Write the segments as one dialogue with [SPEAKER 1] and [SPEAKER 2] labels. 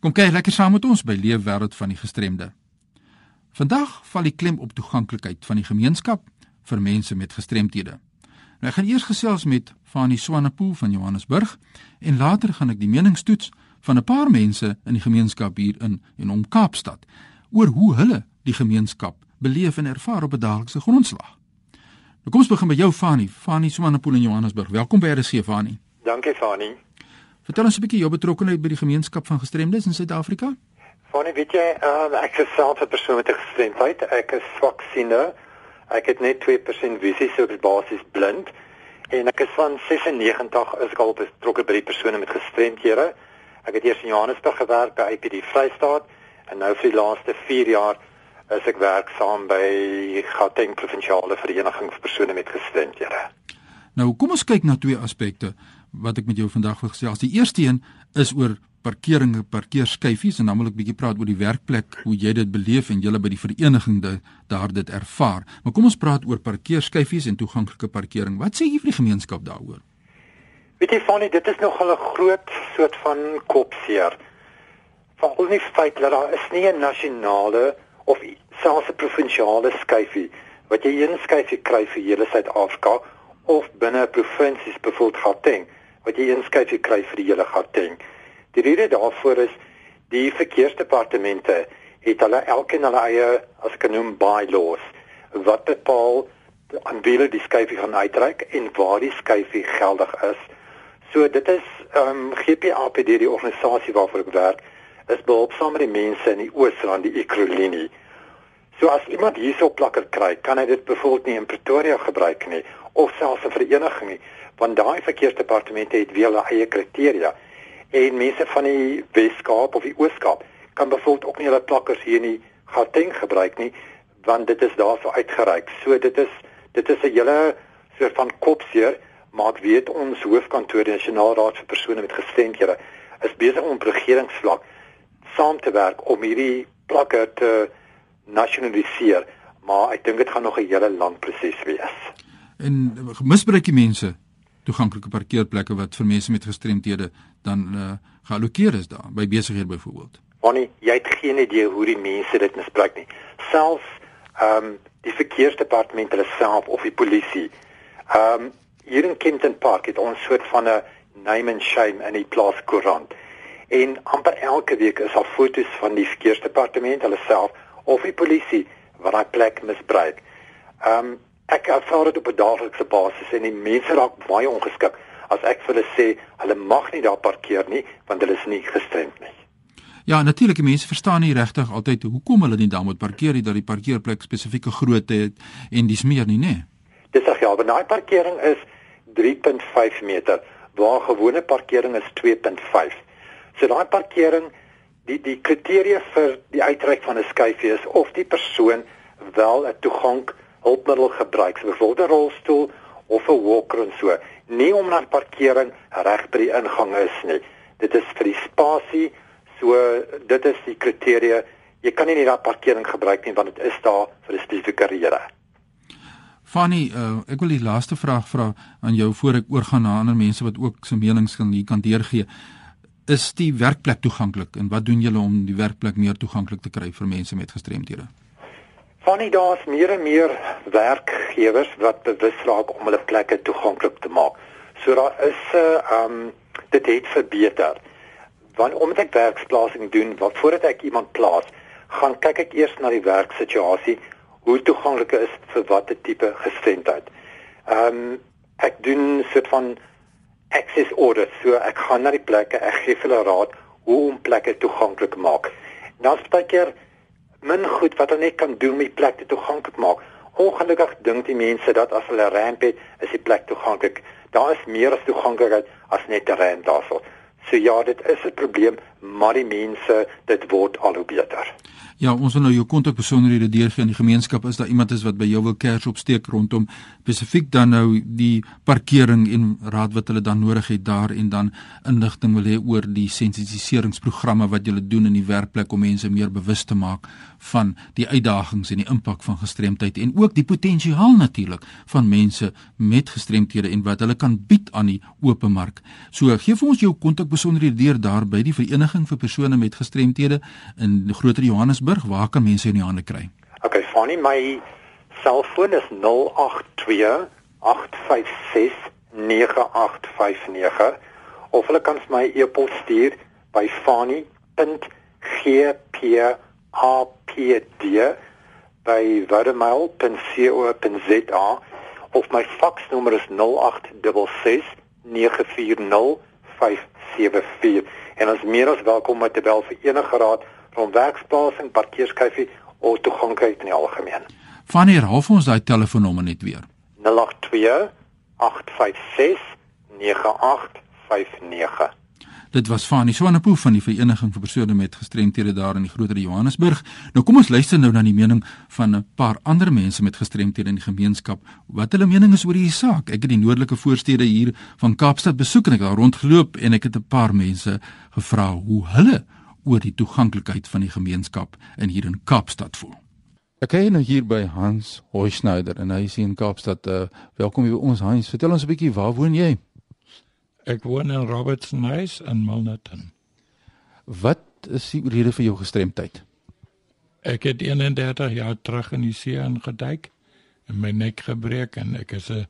[SPEAKER 1] Kom kyk lekker saam met ons by Leefwêreld van die Gestremde. Vandag val die klem op toeganklikheid van die gemeenskap vir mense met gestremthede. Nou ek gaan eers gesels met Fanie Swanepoel van Johannesburg en later gaan ek die meningstoets van 'n paar mense in die gemeenskap hier in en om Kaapstad oor hoe hulle die gemeenskap beleef en ervaar op 'n daaglikse grondslag. Nou kom ons begin by jou Fanie, Fanie Swanepoel in Johannesburg. Welkom by RC Fanie.
[SPEAKER 2] Dankie Fanie.
[SPEAKER 1] Vertel ons 'n bietjie jou betrokkeheid by die gemeenskap van gestremdes in Suid-Afrika.
[SPEAKER 2] Fanie, weet jy, uh, ek is self 'n persoon met 'n gestremdheid. Ek is swaksiende. Ek het net 2% visie, so ek is basies blind. En ek is van 96 is ek al betrokke by die persone met gestremdhede. Ek het eers in Johannesburg gewerk by IPD Vrystaat en nou vir die laaste 4 jaar is ek werksaam by Gauteng Provinsiale Vereniging vir persone met gestremdhede.
[SPEAKER 1] Nou, kom ons kyk na twee aspekte wat ek met jou vandag wil gesels. Die eerste een is oor parkering en parkeerskyfies en dan wil ek bietjie praat oor die werkplek, hoe jy dit beleef en julle by die vereniging de, daar dit ervaar. Maar kom ons praat oor parkeerskyfies en toeganklike parkering. Wat sê jy vir die gemeenskap daaroor?
[SPEAKER 2] Weet jy Fanny, dit is nog 'n groot soort van kopseer. Veral nie feit dat daar is nie 'n nasionale of selfs 'n provinsiale skyfie wat jy een skyfie kry vir hele Suid-Afrika of binne provinsies bevoeld Gauteng wat jy een skyfie kry vir die hele Gauteng. Die rede daarvoor is die verkeersdepartemente het hulle elkeen hulle eie as ek noem bylaws wat bepaal aan wie hulle die skyfie gaan uitreik en waar die skyfie geldig is. So dit is ehm um, GPAPD die organisasie waarvoor ek werk is behulpsaam met die mense in die Oosrand die Ekrolinie. So as iemand hierso plakker kry, kan hy dit byvoorbeeld nie in Pretoria gebruik nie of selfs 'n vereniging nie, want daai verkeersdepartemente het weer hulle eie kriteria en mense van die Weskaap of die Ooskaap kan byvoorbeeld ook nie hulle plakkers hier nie Gauteng gebruik nie want dit is daarso uitgereik. So dit is dit is 'n hele soort van kopseer, maar ek weet ons hoofkantoor die Nasionale Raad vir persone met gestremdhede is besig om op regeringsvlak saam te werk om hierdie plakke te nasionaliseer, maar ek dink dit gaan nog 'n hele lang proses wees.
[SPEAKER 1] En misbruik die mense toeganklike parkeerplekke wat vir mense met gestremthede dan uh, geallokeer is daar by besighede byvoorbeeld.
[SPEAKER 2] Bonnie, jy het geen idee hoe die mense dit misbruik nie. Selfs ehm um, die verkeersdepartement hulle self of die polisie. Ehm um, hier in Kenton Park het ons soort van 'n name and shame in die plaaskoerant. En amper elke week is daar foto's van die verkeersdepartement hulle self of die polisie wat daai plek misbruik. Ehm um, ek ervaar dit op 'n daaglikse basis en die mense raak baie ongeskik as ek vir hulle sê hulle mag nie daar parkeer nie want hulle is nie gestremd nie.
[SPEAKER 1] Ja, natuurlik die mense verstaan nie regtig altyd hoekom hulle nie daar moet parkeer nie dat die parkeerplek spesifieke grootte het en dis meer nie, nê.
[SPEAKER 2] Dis reg ja, maar daai parkering is 3.5 meter waar gewone parkering is 2.5. So daai parkering die die kriteria vir die uitreik van 'n skyfie is of die persoon wel 'n toegang hulpmiddel gebruik, so byvoorbeeld 'n rolstoel of 'n walker en so, nie om na parkering reg by die ingang is nie. Dit is vir die spasie, so dit is die kriteria. Jy kan nie net daai parkering gebruik nie want dit is daar vir 'n spesifieke rede.
[SPEAKER 1] Fanny, uh, ek wil die laaste vraag vra aan jou voor ek oorgaan na ander mense wat ook se menings kan hier kan deurgee. Is die werkplek toeganklik en wat doen julle om die werkplek meer toeganklik te kry vir mense met gestremthede?
[SPEAKER 2] Van die daar's meer en meer werkgewers wat bewus raak om hulle plekke toeganklik te maak. So daar is 'n uh, eh, um dit het verbeter. Want omdat ek werksplasing doen, wat voordat ek iemand plaas, gaan kyk ek eers na die werksituasie, hoe toeganklik is vir watter tipe gestremdheid. Um ek doen soort van access audit, so ek gaan na die plekke, ek gee hulle raad hoe om plekke toeganklik maak. Dan spreek ek min goed wat hulle net kan doen om die plek te toeganklik maak. Ongelukkig dink die mense dat as hulle 'n ramp het, is die plek toeganklik. Daar is meer as toeganklikheid as net 'n ramp daarso. So ja, dit is 'n probleem, maar die mense, dit word al hoe beter.
[SPEAKER 1] Ja, ons wil nou jou kontakbesonderhede deurgee aan die gemeenskap is daar iemand is wat by jou wil kers opsteek rondom spesifiek dan nou die parkering en raad wat hulle dan nodig het daar en dan inligting wil hê oor die sensitiseringsprogramme wat julle doen in die werkplek om mense meer bewus te maak van die uitdagings en die impak van gestremdheid en ook die potensiaal natuurlik van mense met gestremthede en wat hulle kan bied aan die oop mark. So gee vir ons jou kontakbesonderhede besonderhede deur daar by die vereniging vir persone met gestremthede in Groter Johannesburg. Waar kan mense in die hande kry?
[SPEAKER 2] Okay, Fanny, my selfoon is 082 856 9859 of hulle kan my e-pos stuur by fani.gpapd by wademail.co.za of my faksnommer is 0866 940 574 en ons meer as welkom om te bel vir enige raad rond werksplasing, parkeerskyfie of toeganklikheid in die algemeen.
[SPEAKER 1] Wanneer half ons daai telefoonnommer net weer?
[SPEAKER 2] 082 856 9859
[SPEAKER 1] Dit was Fanie Swanepoel van die Vereniging vir persone met gestremthede daar in die Groter Johannesburg. Nou kom ons luister nou na die mening van 'n paar ander mense met gestremthede in die gemeenskap. Wat hulle mening is oor hierdie saak. Ek het die noordelike voorstede hier van Kaapstad besoek en ek het daar rondgeloop en ek het 'n paar mense gevra hoe hulle oor die toeganklikheid van die gemeenskap in hier in Kaapstad voel. Ek is nou hier by Hans Hoyschneider en hy is hier in Kaapstad. Uh, welkom hier by ons Hans. Vertel ons 'n bietjie waar woon jy?
[SPEAKER 3] Ek woon in Robertson House in Milnerton.
[SPEAKER 1] Wat is die rede vir jou gestremdheid?
[SPEAKER 3] Ek het 31 jaar terug in die see ingeduik en my nek gebreek en ek is 'n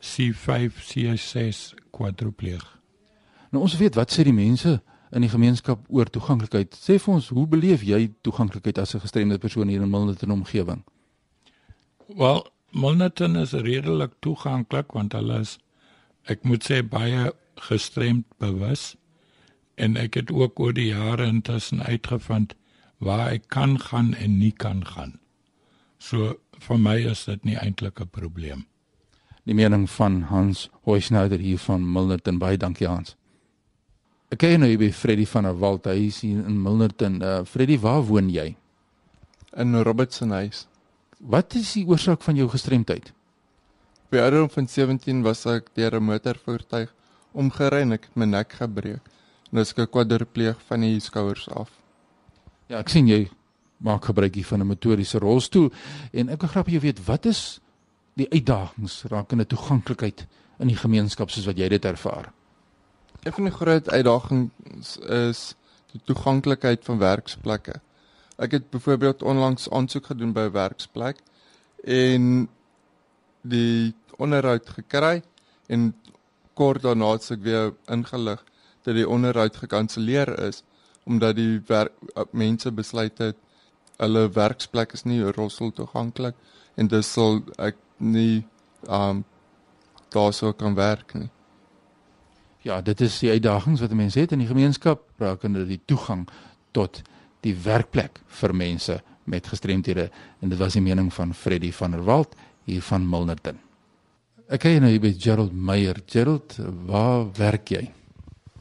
[SPEAKER 3] C5 C6 kwadripleeg.
[SPEAKER 1] Nou ons weet wat sê die mense in die gemeenskap oor toeganklikheid. Sê vir ons, hoe beleef jy toeganklikheid as 'n gestremde persoon hier in Milnerton omgewing?
[SPEAKER 3] Wel, Milnerton is redelik toeganklik want hulle is ek moet sê baie gestremd bewus en ek het ook oor die jare intussen uitgevind waar ek kan gaan en nie kan gaan. So vir my is dit nie eintlik 'n probleem.
[SPEAKER 1] Die mening van Hans Hoyschneider hier van Milnerton baie dankie Hans. Ek ken nou by Freddy van der Walt, hy is hier in Milnerton. Uh, Freddy, waar woon jy?
[SPEAKER 4] In Robertson House.
[SPEAKER 1] Wat is die oorsaak van jou gestremdheid?
[SPEAKER 4] By ouderdom van 17 was ek deur 'n motorvoertuig omgery en ek het my nek gebreek. Nou is ek 'n kwadripleeg van die skouers af.
[SPEAKER 1] Ja, ek sien jy maak gebruik hier van 'n motoriese rolstoel en ek wil graag jy weet wat is die uitdagings rakende toeganklikheid in die gemeenskap soos wat jy dit ervaar?
[SPEAKER 4] Een van die groot uitdagings is die toeganklikheid van werksplekke. Ek het byvoorbeeld onlangs aansoek gedoen by 'n werksplek en die onderhoud gekry en kort daarna het ek weer ingelig dat die onderhoud gekanselleer is omdat die werk, mense besluit het hulle werksplek is nie rolstoel toeganklik en dis sal ek nie um daarso kan werk nie.
[SPEAKER 1] Ja, dit is die uitdagings wat mense het in die gemeenskap rakende die toegang tot die werkplek vir mense met gestremthede en dit was die mening van Freddy van der Walt hier van Milnerton. Ek kyk nou hier by Gerald Meyer. Gerald, waar werk jy?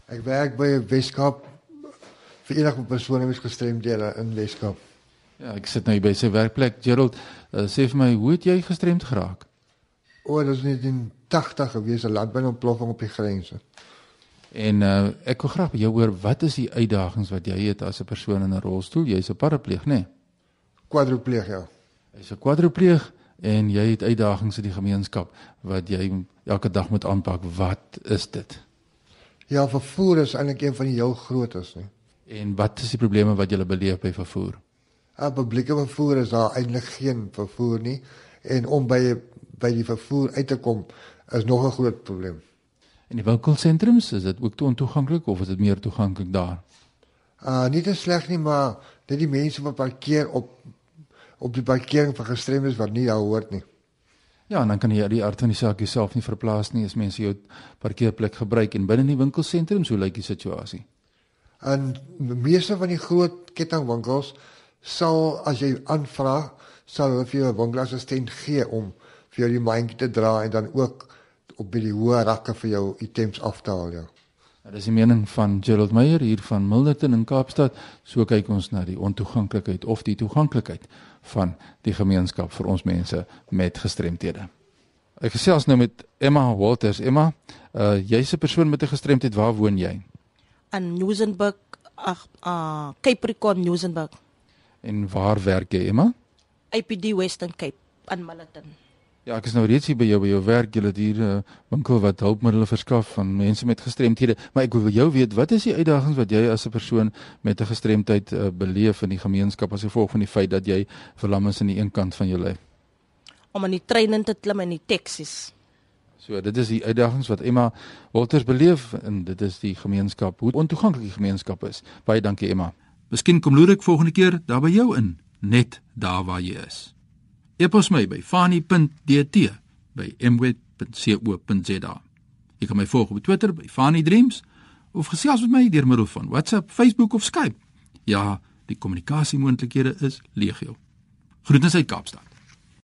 [SPEAKER 5] Ek werk by Weskaap vir enige persone met gestremdhede in Weskaap.
[SPEAKER 1] Ja, ek sit nou hier by sy werkplek. Gerald, uh, sê vir my, hoe het jy gestremd geraak?
[SPEAKER 5] O, dit was net in 80 gewees, 'n landbouontploffing op die grense.
[SPEAKER 1] En uh, ek wil graag by jou hoor, wat is die uitdagings wat jy het as 'n persoon in 'n rolstoel? Jy's 'n parapleeg, né? Nee?
[SPEAKER 5] Kwadripleeg, ja.
[SPEAKER 1] Jy's 'n kwadripleeg en jy het uitdagings in die gemeenskap wat jy elke dag moet aanpak. Wat is dit?
[SPEAKER 5] Ja, vervoer is eintlik een van die heel grootes, nie.
[SPEAKER 1] En wat is die probleme wat jy beleef by vervoer?
[SPEAKER 5] Op publieke vervoer is daar eintlik geen vervoer nie en om by by die vervoer uit te kom is nog 'n groot probleem.
[SPEAKER 1] En die winkelsentrums, is dit ook toe ontoeganklik of is dit meer toeganklik daar?
[SPEAKER 5] Uh nie te sleg nie, maar dit die mense wat parkeer op op die parkering van gestremdes wat nie daar hoort nie.
[SPEAKER 1] Ja, en dan kan jy die aard van die saak jouself nie verplaas nie as mense jou parkeerplek gebruik en binne die winkelsentrums, hoe lyk die situasie?
[SPEAKER 5] En meeste van die groot kettingwinkels sal as jy aanvra, sal hulle vir jou 'n winkelassistent gee om vir jou die mandjie te dra en dan ook op by die hoë rakke vir jou items af te haal, ja.
[SPEAKER 1] Dit is die mening van Gerald Meyer hier van Milnerton in Kaapstad. So kyk ons na die ontoeganklikheid of die toeganklikheid van die gemeenskap vir ons mense met gestremthede. Ek gesels nou met Emma Walters. Emma, uh jy's 'n persoon met 'n gestremdheid. Waar woon jy?
[SPEAKER 6] In Newsenburg, ag, uh Capricorn Newsenburg.
[SPEAKER 1] En waar werk jy, Emma?
[SPEAKER 6] IPD Western Cape in Milnerton.
[SPEAKER 1] Ja, ek is nou reeds hier by jou by jou werk. Jy het hier 'n uh, winkel wat hulpmiddels verskaf aan mense met gestremthede. Maar ek wil jou weet, wat is die uitdagings wat jy as 'n persoon met 'n gestremdheid uh, beleef in die gemeenskap as gevolg van die feit dat jy verlam is aan die een kant van jou lyf?
[SPEAKER 6] Om in die trein in te klim in die taksies.
[SPEAKER 1] So, dit is die uitdagings wat Emma Walters beleef en dit is die gemeenskap, hoe ontoeganklik die gemeenskap is. Baie dankie Emma. Miskien kom loer ek volgende keer daar by jou in, net daar waar jy is. E-pos my by fani.dt by mweb.co.za. Jy kan my volg op Twitter by Fani Dreams of gesels met my deur middel van WhatsApp, Facebook of Skype. Ja, die kommunikasiemoontlikhede is legio. Groetens uit Kaapstad.